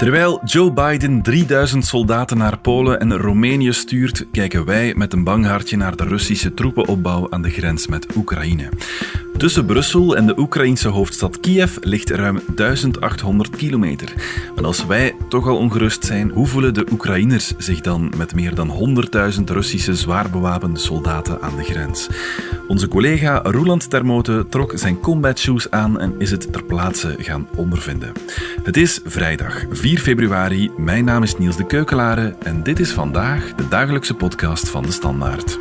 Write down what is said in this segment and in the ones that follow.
Terwijl Joe Biden 3000 soldaten naar Polen en Roemenië stuurt, kijken wij met een bang hartje naar de Russische troepenopbouw aan de grens met Oekraïne. Tussen Brussel en de Oekraïnse hoofdstad Kiev ligt ruim 1800 kilometer. En als wij toch al ongerust zijn, hoe voelen de Oekraïners zich dan met meer dan 100.000 Russische zwaar bewapende soldaten aan de grens? Onze collega Roland Termote trok zijn combat shoes aan en is het ter plaatse gaan ondervinden. Het is vrijdag 4 februari. Mijn naam is Niels de Keukelare en dit is vandaag de dagelijkse podcast van de Standaard.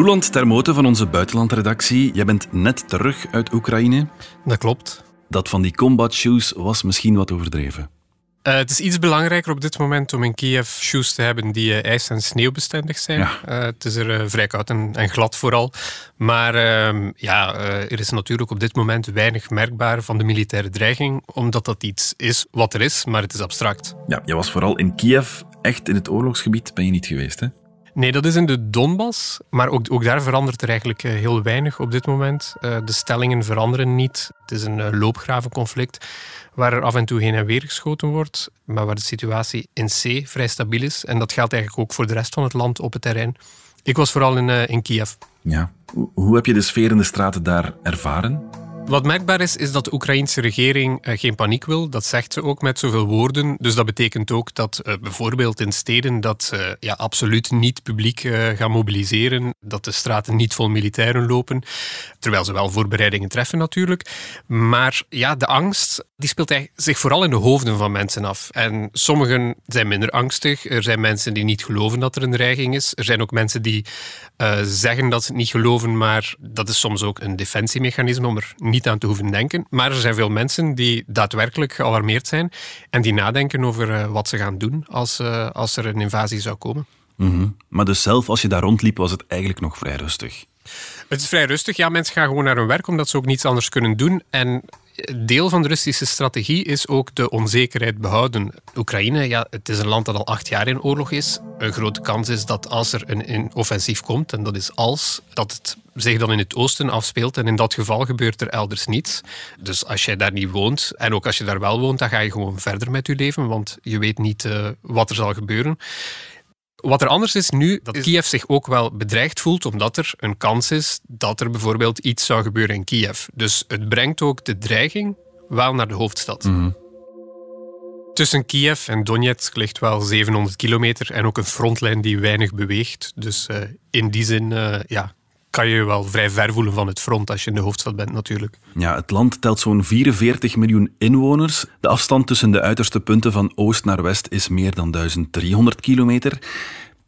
Roland Termote van onze buitenlandredactie. Jij bent net terug uit Oekraïne. Dat klopt. Dat van die combat shoes was misschien wat overdreven. Uh, het is iets belangrijker op dit moment om in Kiev shoes te hebben die uh, ijs- en sneeuwbestendig zijn. Ja. Uh, het is er vrij koud en, en, glad vooral. Maar ehm, ja, er is natuurlijk op dit moment weinig merkbaar van de militaire dreiging, omdat dat iets is wat er is, maar het is abstract. Ja, je was vooral in Kiev, echt in het oorlogsgebied ben je niet geweest, hè? Nee, dat is in de Donbass. Maar ook, ook daar verandert er eigenlijk eh, heel weinig op dit moment. Uh, de stellingen veranderen niet. Het is een uh, loopgravenconflict waar er af en toe heen en weer geschoten wordt, maar waar de situatie in C vrij stabiel is. En dat geldt eigenlijk ook voor de rest van het land op het terrein. Ik was vooral in, in Kiev. Ja. Hoe heb je de sfeer in de straten daar ervaren? Wat merkbaar is, is dat de Oekraïnse regering uh, geen paniek wil. Dat zegt ze ook met zoveel woorden. Dus dat betekent ook dat uh, bijvoorbeeld in steden dat ze uh, ja, absoluut niet publiek gaan mobiliseren. Dat de straten niet vol militairen lopen. Terwijl ze wel voorbereidingen treffen natuurlijk. Maar ja, de angst die speelt zich vooral in de hoofden van mensen af. En sommigen zijn minder angstig. Er zijn mensen die niet geloven dat er een dreiging is. Er zijn ook mensen die zeggen dat ze niet geloven, maar dat is soms ook een defensiemechanisme om er niet aan te hoeven denken. Maar er zijn veel mensen die daadwerkelijk gealarmeerd zijn en die nadenken over uh, wat ze gaan doen als, uh, als er een invasie zou komen. Mm -hmm. Maar dus zelf, als je daar rondliep, was het eigenlijk nog vrij rustig? Het is vrij rustig. Ja, mensen gaan gewoon naar hun werk omdat ze ook niets anders kunnen doen. En deel van de Russische strategie is ook de onzekerheid behouden. Oekraïne, ja, het is een land dat al acht jaar in oorlog is. Een grote kans is dat als er een, een offensief komt, en dat is als, dat het zich dan in het oosten afspeelt. En in dat geval gebeurt er elders niets. Dus als jij daar niet woont, en ook als je daar wel woont, dan ga je gewoon verder met je leven, want je weet niet uh, wat er zal gebeuren. Wat er anders is nu, dat Kiev zich ook wel bedreigd voelt, omdat er een kans is dat er bijvoorbeeld iets zou gebeuren in Kiev. Dus het brengt ook de dreiging wel naar de hoofdstad. Mm Tussen Kiev en Donetsk ligt wel 700 kilometer en ook een frontlijn die weinig beweegt. Dus uh, in die zin uh, ja, kan je je wel vrij ver voelen van het front als je in de hoofdstad bent natuurlijk. Ja, het land telt zo'n 44 miljoen inwoners. De afstand tussen de uiterste punten van oost naar west is meer dan 1300 kilometer.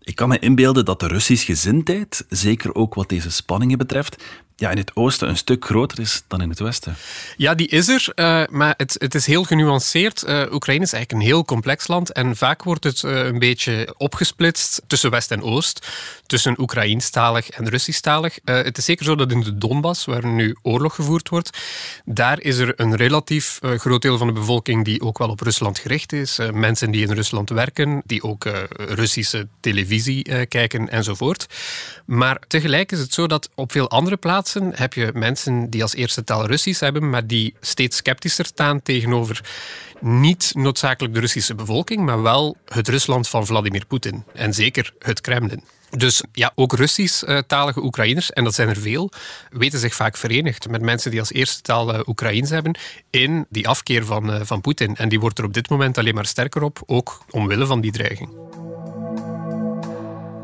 Ik kan me inbeelden dat de Russische gezindheid, zeker ook wat deze spanningen betreft, ja, in het oosten een stuk groter is dan in het westen. Ja, die is er, uh, maar het, het is heel genuanceerd. Uh, Oekraïne is eigenlijk een heel complex land en vaak wordt het uh, een beetje opgesplitst tussen West en Oost, tussen Oekraïnstalig en Russischtalig. het is zeker zo dat in de Donbass, waar nu oorlog gevoerd wordt, daar is er een relatief groot deel van de bevolking die ook wel op Rusland gericht is. mensen die in Rusland werken, die ook Russische televisie kijken enzovoort. Maar tegelijk is het zo dat op veel andere plaatsen heb je mensen die als eerste taal Russisch hebben, maar die steeds sceptischer staan tegenover niet noodzakelijk de Russische bevolking, maar wel het Rusland van Vladimir Poetin. En zeker het Kremlin. Dus ja, ook Russisch-talige eh, Oekraïners, en dat zijn er veel, weten zich vaak verenigd met mensen die als eerste taal uh, Oekraïens hebben in die afkeer van, uh, van Poetin. En die wordt er op dit moment alleen maar sterker op, ook omwille van die dreiging.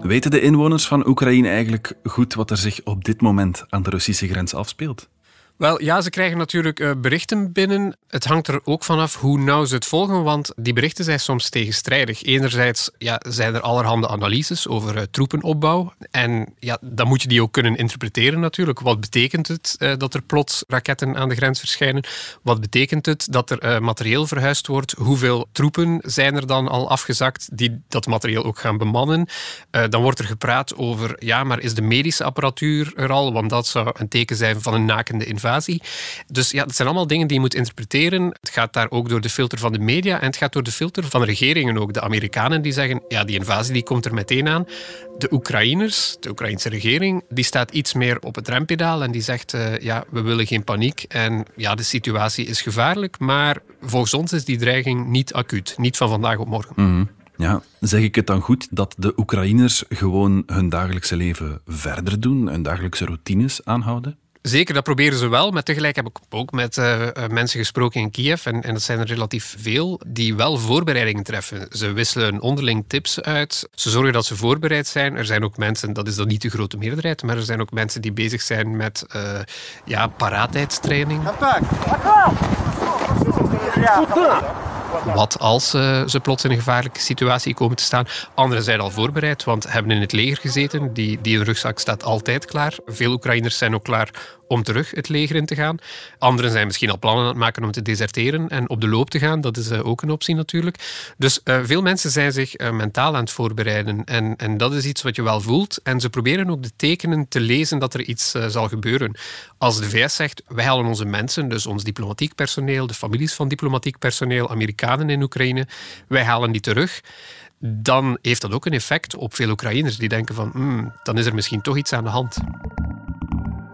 Weten de inwoners van Oekraïne eigenlijk goed wat er zich op dit moment aan de Russische grens afspeelt? Wel, ja, ze krijgen natuurlijk uh, berichten binnen. Het hangt er ook vanaf hoe nauw ze het volgen, want die berichten zijn soms tegenstrijdig. Enerzijds ja, zijn er allerhande analyses over uh, troepenopbouw. En ja, dan moet je die ook kunnen interpreteren natuurlijk. Wat betekent het uh, dat er plots raketten aan de grens verschijnen? Wat betekent het dat er materieel verhuisd wordt? Hoeveel troepen zijn er dan al afgezakt die dat materieel ook gaan bemannen? dan wordt er gepraat over, ja, maar is de medische apparatuur er al? Want dat zou een teken zijn van een nakende invasie Dus ja, dat zijn allemaal dingen die je moet interpreteren. Het gaat daar ook door de filter van de media en het gaat door de filter van regeringen ook. De Amerikanen die zeggen, ja, die invasie die komt er meteen aan. De Oekraïners, de Oekraïnse regering, die staat iets meer op het rempedaal en die zegt, uh, ja, we willen geen paniek en ja, de situatie is gevaarlijk, maar volgens ons is die dreiging niet acuut, niet van vandaag op morgen. Mhm. Ja, zeg ik het dan goed dat de Oekraïners gewoon hun dagelijkse leven verder doen, hun dagelijkse routines aanhouden? Zeker, dat proberen ze wel. Maar tegelijk heb ik ook met uh, mensen gesproken in Kiev, en, en dat zijn er relatief veel, die wel voorbereidingen treffen. Ze wisselen onderling tips uit. Ze zorgen dat ze voorbereid zijn. Er zijn ook mensen, dat is dan niet de grote meerderheid, maar er zijn ook mensen die bezig zijn met uh, ja, paraatheidstraining. Wat als ze plots in een gevaarlijke situatie komen te staan? Anderen zijn al voorbereid, want hebben in het leger gezeten. Die, die rugzak staat altijd klaar. Veel Oekraïners zijn ook klaar om terug het leger in te gaan. Anderen zijn misschien al plannen aan het maken om te deserteren en op de loop te gaan. Dat is uh, ook een optie natuurlijk. Dus uh, veel mensen zijn zich uh, mentaal aan het voorbereiden. En, en dat is iets wat je wel voelt. En ze proberen ook de tekenen te lezen dat er iets zal gebeuren. Als de VS zegt, wij halen onze mensen, dus ons diplomatiek personeel, de families van diplomatiek personeel, Amerikanen in Oekraïne, wij halen die terug dan heeft dat ook een effect op veel Oekraïners die denken van, hmm, dan is er misschien toch iets aan de hand.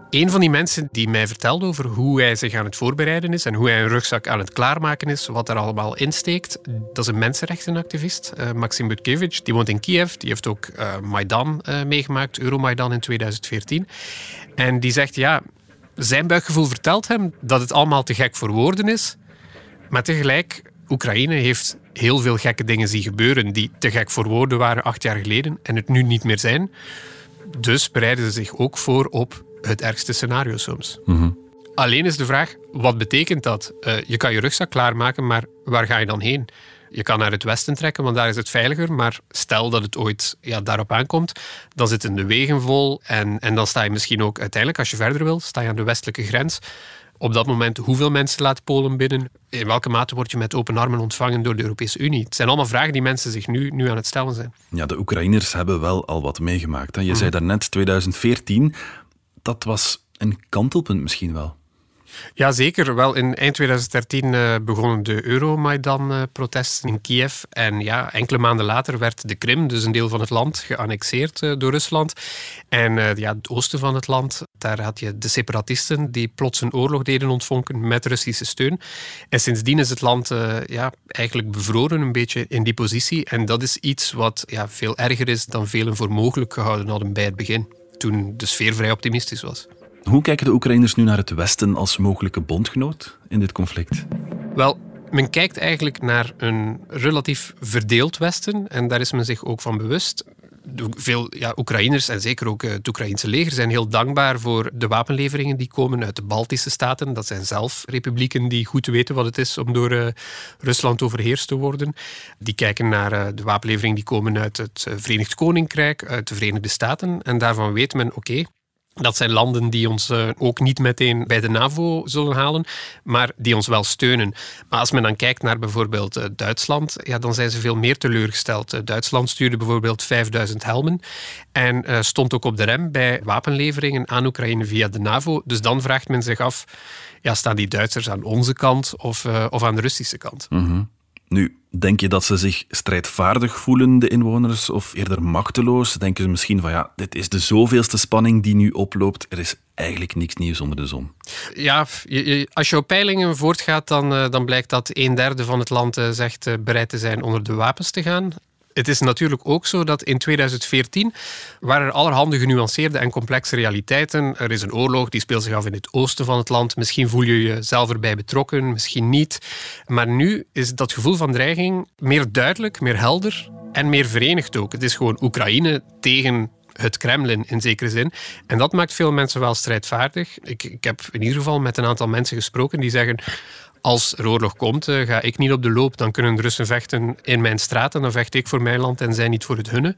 Een van die mensen die mij vertelde over hoe hij zich aan het voorbereiden is en hoe hij een rugzak aan het klaarmaken is, wat er allemaal in steekt, dat is een mensenrechtenactivist, uh, Maxim Butkevich. Die woont in Kiev, die heeft ook uh, Maidan uh, meegemaakt, Euromaidan in 2014. En die zegt, ja, zijn buikgevoel vertelt hem dat het allemaal te gek voor woorden is, maar tegelijk, Oekraïne heeft heel veel gekke dingen zien gebeuren die te gek voor woorden waren acht jaar geleden en het nu niet meer zijn. Dus bereiden ze zich ook voor op het ergste scenario soms. Mhm. Alleen is de vraag, wat betekent dat? Uh, je kan je rugzak klaarmaken, maar waar ga je dan heen? Je kan naar het westen trekken, want daar is het veiliger. Maar stel dat het ooit ja, daarop aankomt, dan zitten de wegen vol. En, en dan sta je misschien ook uiteindelijk, als je verder wil, sta je aan de westelijke grens. Op dat moment, hoeveel mensen laat Polen binnen? In welke mate word je met open armen ontvangen door de Europese Unie? Het zijn allemaal vragen die mensen zich nu, nu aan het stellen zijn. Ja, de Oekraïners hebben wel al wat meegemaakt. Hè? Je mm. zei daarnet 2014, dat was een kantelpunt misschien wel. Ja, zeker. Wel, in eind 2013 uh, begonnen de Euromaidan-protesten in Kiev. En ja, enkele maanden later werd de Krim, dus een deel van het land, geannexeerd uh, door Rusland. En uh, ja, het oosten van het land, daar had je de separatisten die plots een oorlog deden ontvonken met Russische steun. En sindsdien is het land ja, eigenlijk bevroren een beetje in die positie. En dat is iets wat ja, veel erger is dan velen voor mogelijk gehouden hadden bij het begin toen de sfeer vrij optimistisch was. Hoe kijken de Oekraïners nu naar het Westen als mogelijke bondgenoot in dit conflict? Wel, men kijkt eigenlijk naar een relatief verdeeld Westen en daar is men zich ook van bewust veel ja, Oekraïners en zeker ook het Oekraïnse leger zijn heel dankbaar voor de wapenleveringen die komen uit de Baltische staten. Dat zijn zelf republieken die goed weten wat het is om door uh, Rusland overheerst te worden. Die kijken naar uh, de wapenleveringen die komen uit het Verenigd Koninkrijk, uit de Verenigde Staten. En daarvan weet men, oké, dat zijn landen die ons uh, ook niet meteen bij de NAVO zullen halen, maar die ons wel steunen. Maar als men dan kijkt naar bijvoorbeeld uh, Duitsland, ja, dan zijn ze veel meer teleurgesteld. Uh, Duitsland stuurde bijvoorbeeld 5000 helmen en stond ook op de rem bij wapenleveringen aan Oekraïne via de NAVO. Dus dan vraagt men zich af, ja, staan die Duitsers aan onze kant of, of aan de Russische kant? Mm nu, denk je dat ze zich strijdvaardig voelen, de inwoners, of eerder machteloos? Denken ze misschien van ja, dit is de zoveelste spanning die nu oploopt. Er is eigenlijk niks nieuws onder de zon. Ja, als je op peilingen voortgaat, dan, eh, dan blijkt dat een derde van het land eh, zegt eh, bereid te zijn onder de wapens te gaan. Het is natuurlijk ook zo dat in 2014 waren er allerhande genuanceerde en complexe realiteiten. Er is een oorlog die speelt zich af in het oosten van het land. Misschien voel je jezelf erbij betrokken, misschien niet. Maar nu is dat gevoel van dreiging meer duidelijk, meer helder en meer verenigd ook. Het is gewoon Oekraïne tegen het Kremlin in zekere zin. En dat maakt veel mensen wel strijdvaardig. Ik, ik heb in ieder geval met een aantal mensen gesproken die zeggen als er oorlog komt, eh, ga ik niet op de loop. Dan kunnen de Russen vechten in mijn straten. Dan vecht ik voor mijn land en zij niet voor het hunne.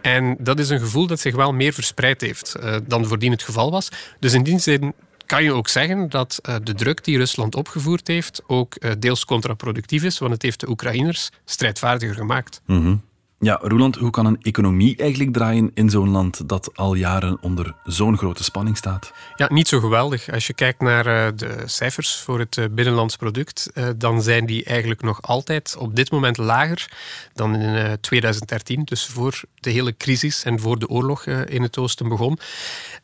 En dat is een gevoel dat zich wel meer verspreid heeft uh, dan voordien het geval was. Dus in die zin kan je ook zeggen dat uh, de druk die Rusland opgevoerd heeft ook deels contraproductief is, want het heeft de Oekraïners strijdvaardiger gemaakt. Mm Ja, Roland, hoe kan een economie eigenlijk draaien in zo'n land dat al jaren onder zo'n grote spanning staat? Ja, niet zo geweldig. Als je kijkt naar eh, de cijfers voor het eh, binnenlands product, eh, dan zijn die eigenlijk nog altijd op dit moment lager dan in 2013, dus voor de hele crisis en voor de oorlog in het oosten begon.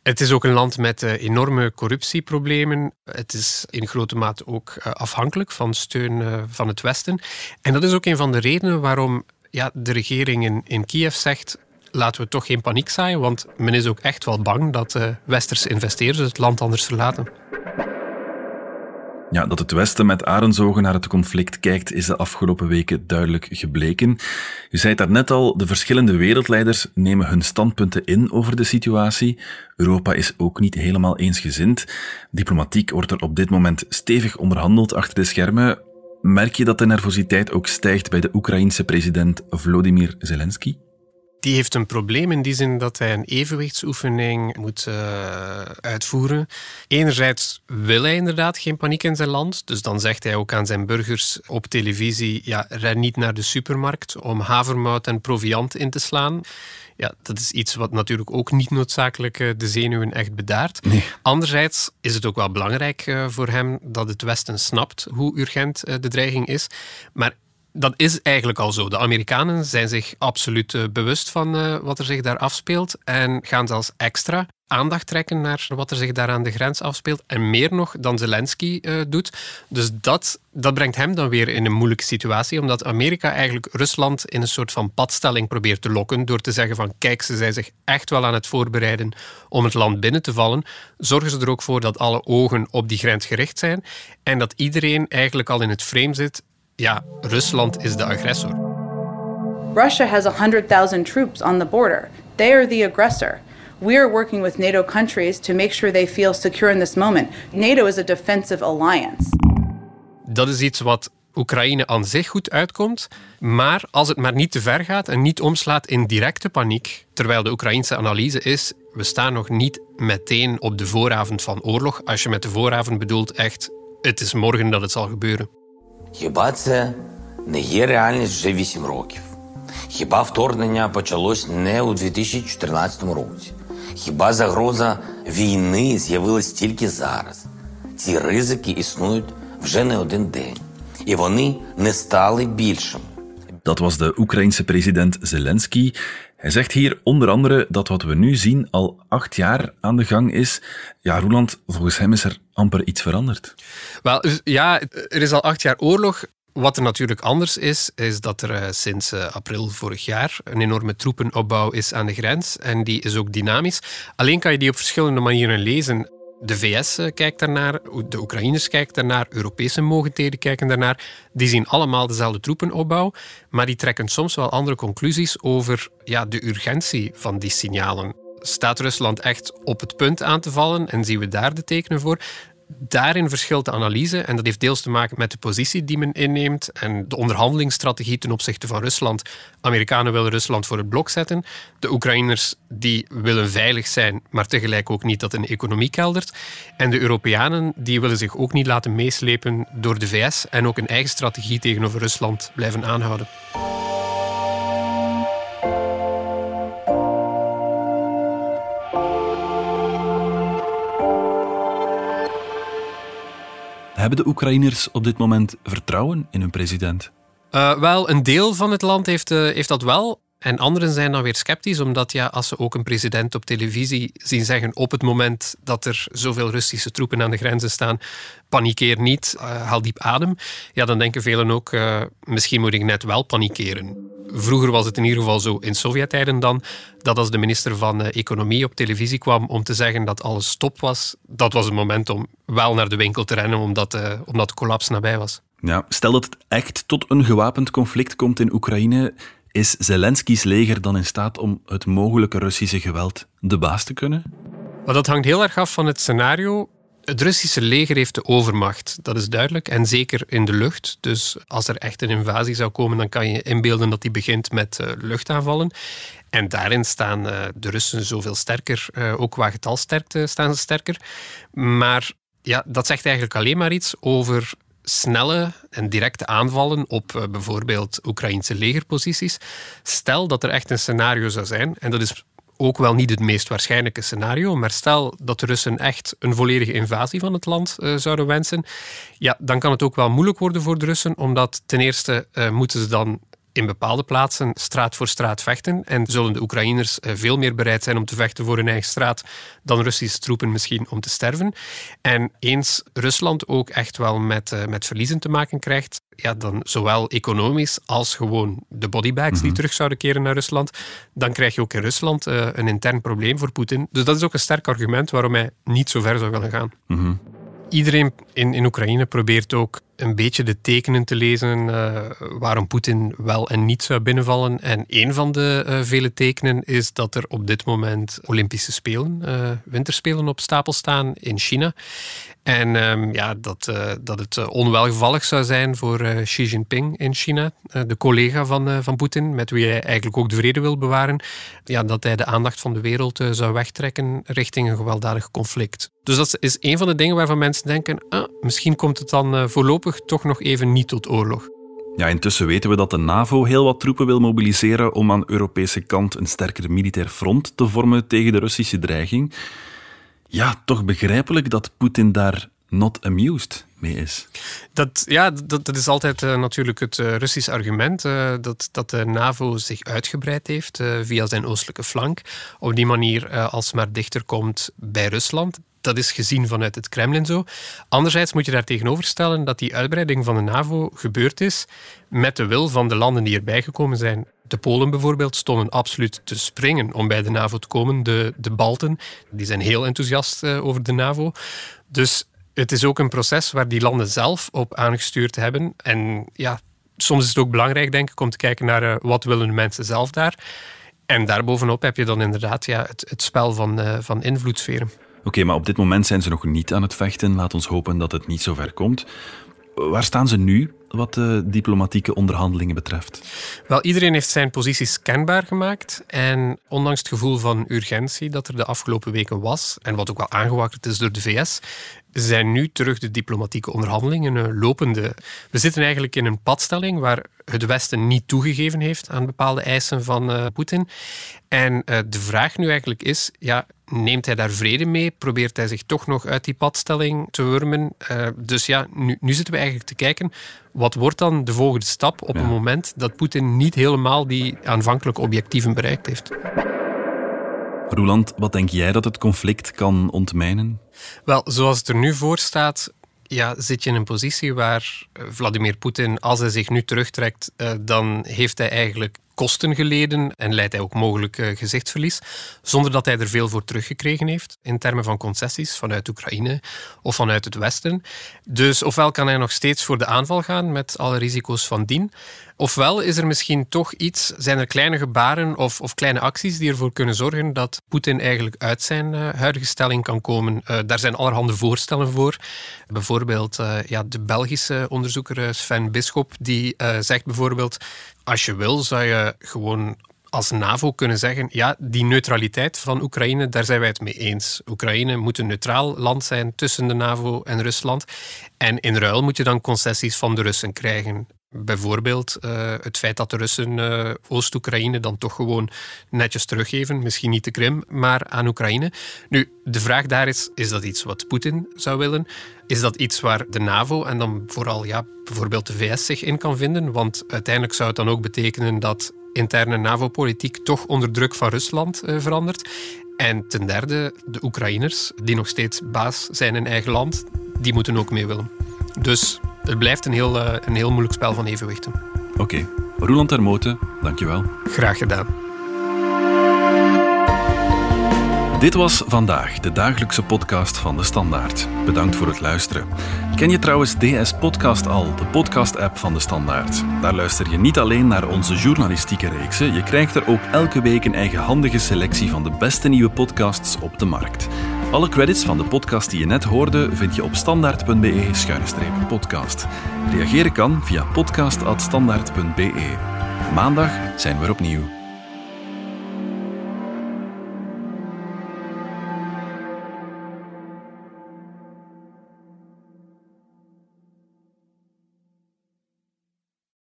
Het is ook een land met enorme corruptieproblemen. Het is in grote mate ook afhankelijk van steun van het Westen. En dat is ook een van de redenen waarom ja, de regering in, in Kiev zegt laten we toch geen paniek zaaien, want men is ook echt wel bang dat uh, westerse investeerders het land anders verlaten. Ja, dat het Westen met arenzogen naar het conflict kijkt, is de afgelopen weken duidelijk gebleken. U zei het daarnet al, de verschillende wereldleiders nemen hun standpunten in over de situatie. Europa is ook niet helemaal eensgezind. Diplomatiek wordt er op dit moment stevig onderhandeld achter de schermen. Merk je dat de nervositeit ook stijgt bij de Oekraïense president Volodymyr Zelensky? Die heeft een probleem in die zin dat hij een evenwichtsoefening moet uh, uitvoeren. Enerzijds wil hij inderdaad geen paniek in zijn land. Dus dan zegt hij ook aan zijn burgers op televisie: ja, ren niet naar de supermarkt om havermout en proviant in te slaan. Ja, dat is iets wat natuurlijk ook niet noodzakelijk eh, de zenuwen echt bedaart. Nee. Anderzijds is het ook wel belangrijk eh, voor hem dat het Westen snapt hoe urgent eh, de dreiging is. Maar dat is eigenlijk al zo. De Amerikanen zijn zich absoluut bewust van wat er zich daar afspeelt en gaan zelfs extra aandacht trekken naar wat er zich daar aan de grens afspeelt. En meer nog dan Zelensky uh, doet. Dus dat, dat brengt hem dan weer in een moeilijke situatie. Omdat Amerika eigenlijk Rusland in een soort van padstelling probeert te lokken. Door te zeggen van kijk, ze zijn zich echt wel aan het voorbereiden om het land binnen te vallen. Zorgen ze er ook voor dat alle ogen op die grens gericht zijn. En dat iedereen eigenlijk al in het frame zit. Ja, Rusland is de agressor. Russia has 100,000 troops on the border. They are the aggressor. We are working with NATO countries to make sure they feel secure in this moment. NATO is a defensive alliance. Dat is iets wat Oekraïne aan zich goed uitkomt. Maar als het maar niet te ver gaat en niet omslaat in directe paniek, terwijl de Oekraïnse analyse is: we staan nog niet meteen op de vooravond van oorlog. Als je met de vooravond bedoelt echt, het is morgen dat het zal gebeuren. Хіба це не є реальність вже 8 років? Хіба вторгнення почалось не у 2014 році? Хіба загроза війни з'явилась тільки зараз? Ці ризики існують вже не один день, і вони не стали більшими. Dat was de Oekraïense president Zelensky. Hij zegt hier onder andere dat wat we nu zien al acht jaar aan de gang is. Ja, Roland, volgens hem is er amper iets veranderd. Wel, ja, er is al acht jaar oorlog. Wat er natuurlijk anders is, is dat er uh, sinds uh, april vorig jaar een enorme troepenopbouw is aan de grens. En die is ook dynamisch. Alleen kan je die op verschillende manieren lezen. De VS uh, kijkt daarnaar, de Oekraïners kijken daarnaar, Europese mogendheden kijken daarnaar. Die zien allemaal dezelfde troepenopbouw, maar die trekken soms wel andere conclusies over ja, de urgentie van die signalen. Staat Rusland echt op het punt aan te vallen en zien we daar de tekenen voor? Daarin verschilt de analyse en dat heeft deels te maken met de positie die men inneemt en de onderhandelingsstrategie ten opzichte van Rusland. Amerikanen willen Rusland voor het blok zetten. De Oekraïners die willen veilig zijn, maar tegelijk ook niet dat een economie keldert. En de Europeanen die willen zich ook niet laten meeslepen door de VS en ook een eigen strategie tegenover Rusland blijven aanhouden. Hebben de Oekraïners op dit moment vertrouwen in hun president? Uh, wel, een deel van het land heeft, uh, heeft dat wel. En anderen zijn dan weer sceptisch, omdat ja, als ze ook een president op televisie zien zeggen op het moment dat er zoveel Russische troepen aan de grenzen staan, panikeer niet, uh, haal diep adem, ja, dan denken velen ook, uh, misschien moet ik net wel panikeren. Vroeger was het in ieder geval zo, in Sovjet-tijden dan, dat als de minister van uh, Economie op televisie kwam om te zeggen dat alles stop was, dat was het moment om wel naar de winkel te rennen, omdat, omdat de collapse nabij was. Ja, stel dat het echt tot een gewapend conflict komt in Oekraïne, is Zelensky's leger dan in staat om het mogelijke Russische geweld de baas te kunnen? Maar dat hangt heel erg af van het scenario. Het Russische leger heeft de overmacht, dat is duidelijk. En zeker in de lucht. Dus als er echt een invasie zou komen, dan kan je inbeelden dat die begint met uh, luchtaanvallen. En daarin staan uh, de Russen zoveel sterker, uh, ook qua getalsterkte staan ze sterker. Maar ja, dat zegt eigenlijk alleen maar iets over snelle en directe aanvallen op uh, bijvoorbeeld Oekraïnse legerposities. Stel dat er echt een scenario zou zijn, en dat is ook wel niet het meest waarschijnlijke scenario, maar stel dat de Russen echt een volledige invasie van het land uh, zouden wensen, ja, dan kan het ook wel moeilijk worden voor de Russen, omdat ten eerste uh, moeten ze dan in bepaalde plaatsen straat voor straat vechten. En zullen de Oekraïners eh, veel meer bereid zijn om te vechten voor hun eigen straat dan Russische troepen misschien om te sterven. En eens Rusland ook echt wel met, uh, met verliezen te maken krijgt, ja, dan zowel economisch als gewoon de bodybags die mhm. terug zouden keren naar Rusland, dan krijg je ook in Rusland uh, een intern probleem voor Poetin. Dus dat is ook een sterk argument waarom hij niet zo ver zou willen gaan. Mm Iedereen in, in Oekraïne probeert ook een beetje de tekenen te lezen uh, waarom Poetin wel en niet zou binnenvallen. En een van de uh, vele tekenen is dat er op dit moment Olympische Spelen, uh, winterspelen op stapel staan in China. En um, ja, dat, dat het onwelgevallig zou zijn voor Xi Jinping in China, de collega van, van Poetin, met wie hij eigenlijk ook de vrede wil bewaren. Ja, dat hij de aandacht van de wereld zou wegtrekken richting een gewelddadig conflict. Dus dat is een van de dingen waarvan mensen denken, ah, misschien komt het dan voorlopig toch nog even niet tot oorlog. Ja, intussen weten we dat de NAVO heel wat troepen wil mobiliseren om aan Europese kant een sterker militair front te vormen tegen de Russische dreiging. Ja, toch begrijpelijk dat Poetin daar not amused mee is. Dat, ja, dat, is altijd uh, natuurlijk het uh, Russisch argument, uh, dat, dat de NAVO zich uitgebreid heeft via zijn oostelijke flank. Op die manier alsmaar dichter komt bij Rusland dat is gezien vanuit het Kremlin zo. Anderzijds moet je daar tegenover stellen dat die uitbreiding van de NAVO gebeurd is met de wil van de landen die erbij gekomen zijn. De Polen bijvoorbeeld stonden absoluut te springen om bij de NAVO te komen. De, de Balten die zijn heel enthousiast over de NAVO. Dus het is ook een proces waar die landen zelf op aangestuurd hebben. En ja, soms is het ook belangrijk, denk ik, om te kijken naar uh, wat willen de mensen zelf daar. En daarbovenop heb je dan inderdaad ja, het, het spel van, uh, van invloedssferen. Oké, maar op dit moment zijn ze nog niet aan het vechten. Laat ons hopen dat het niet zo ver komt. Waar staan ze nu wat de diplomatieke onderhandelingen betreft? Wel, iedereen heeft zijn posities kenbaar gemaakt. En ondanks het gevoel van urgentie dat er de afgelopen weken was, en wat ook wel aangewakkerd is door de VS, zijn nu terug de diplomatieke onderhandelingen eh, lopende. We zitten eigenlijk in een padstelling waar het Westen niet toegegeven heeft aan bepaalde eisen van uh, Poetin. En uh, de vraag nu eigenlijk is, ja, neemt hij daar vrede mee? Probeert hij zich toch nog uit die padstelling te wurmen? Uh, dus ja, nu, nu, zitten we eigenlijk te kijken, wat wordt dan de volgende stap op ja. een moment dat Poetin niet helemaal die aanvankelijke objectieven bereikt heeft? Roland, wat denk jij dat het conflict kan ontmijnen? Wel, zoals het er nu voor staat, ja, zit je in een positie waar eh, Vladimir Poetin, als hij zich nu terugtrekt, uh, dan heeft hij eigenlijk kosten geleden en leidt hij ook mogelijk uh, gezichtsverlies, zonder dat hij er veel voor teruggekregen heeft in termen van concessies vanuit Oekraïne of vanuit het Westen. Dus ofwel kan hij nog steeds voor de aanval gaan met alle risico's van dien, ofwel is er misschien toch iets, zijn er kleine gebaren of, of kleine acties die ervoor kunnen zorgen dat Poetin eigenlijk uit zijn uh, huidige stelling kan komen. Uh, daar zijn allerhande voorstellen voor. Bijvoorbeeld ja, de Belgische onderzoeker Sven Bisschop, die zegt bijvoorbeeld als je wil, zou je gewoon als NAVO kunnen zeggen, ja, die neutraliteit van Oekraïne, daar zijn wij het mee eens. Oekraïne moet een neutraal land zijn tussen de NAVO en Rusland. En in ruil moet je dan concessies van de Russen krijgen. Bijvoorbeeld uh, het feit dat de Russen uh, Oost-Oekraïne dan toch gewoon netjes teruggeven. Misschien niet de Krim, maar aan Oekraïne. Nu, de vraag daar is, is dat iets wat Poetin zou willen? Is dat iets waar de NAVO en dan vooral ja, bijvoorbeeld de VS zich in kan vinden? Want uiteindelijk zou het dan ook betekenen dat interne NAVO-politiek toch onder druk van Rusland uh, verandert. En ten derde, de Oekraïners, die nog steeds baas zijn in eigen land, die moeten ook mee willen. Dus het blijft een heel, uh, een heel moeilijk spel van evenwichten. Oké. Okay. Roland Termoten, dankjewel. Graag gedaan. Dit was vandaag de dagelijkse podcast van de Standaard. Bedankt voor het luisteren. Ken je trouwens DS Podcast al, de podcast-app van de Standaard? Daar luister je niet alleen naar onze journalistieke reeksen, je krijgt er ook elke week een eigenhandige selectie van de beste nieuwe podcasts op de markt. Alle credits van de podcast die je net hoorde vind je op standaard.be-podcast. Reageren kan via podcast.standaard.be. Maandag zijn we er opnieuw.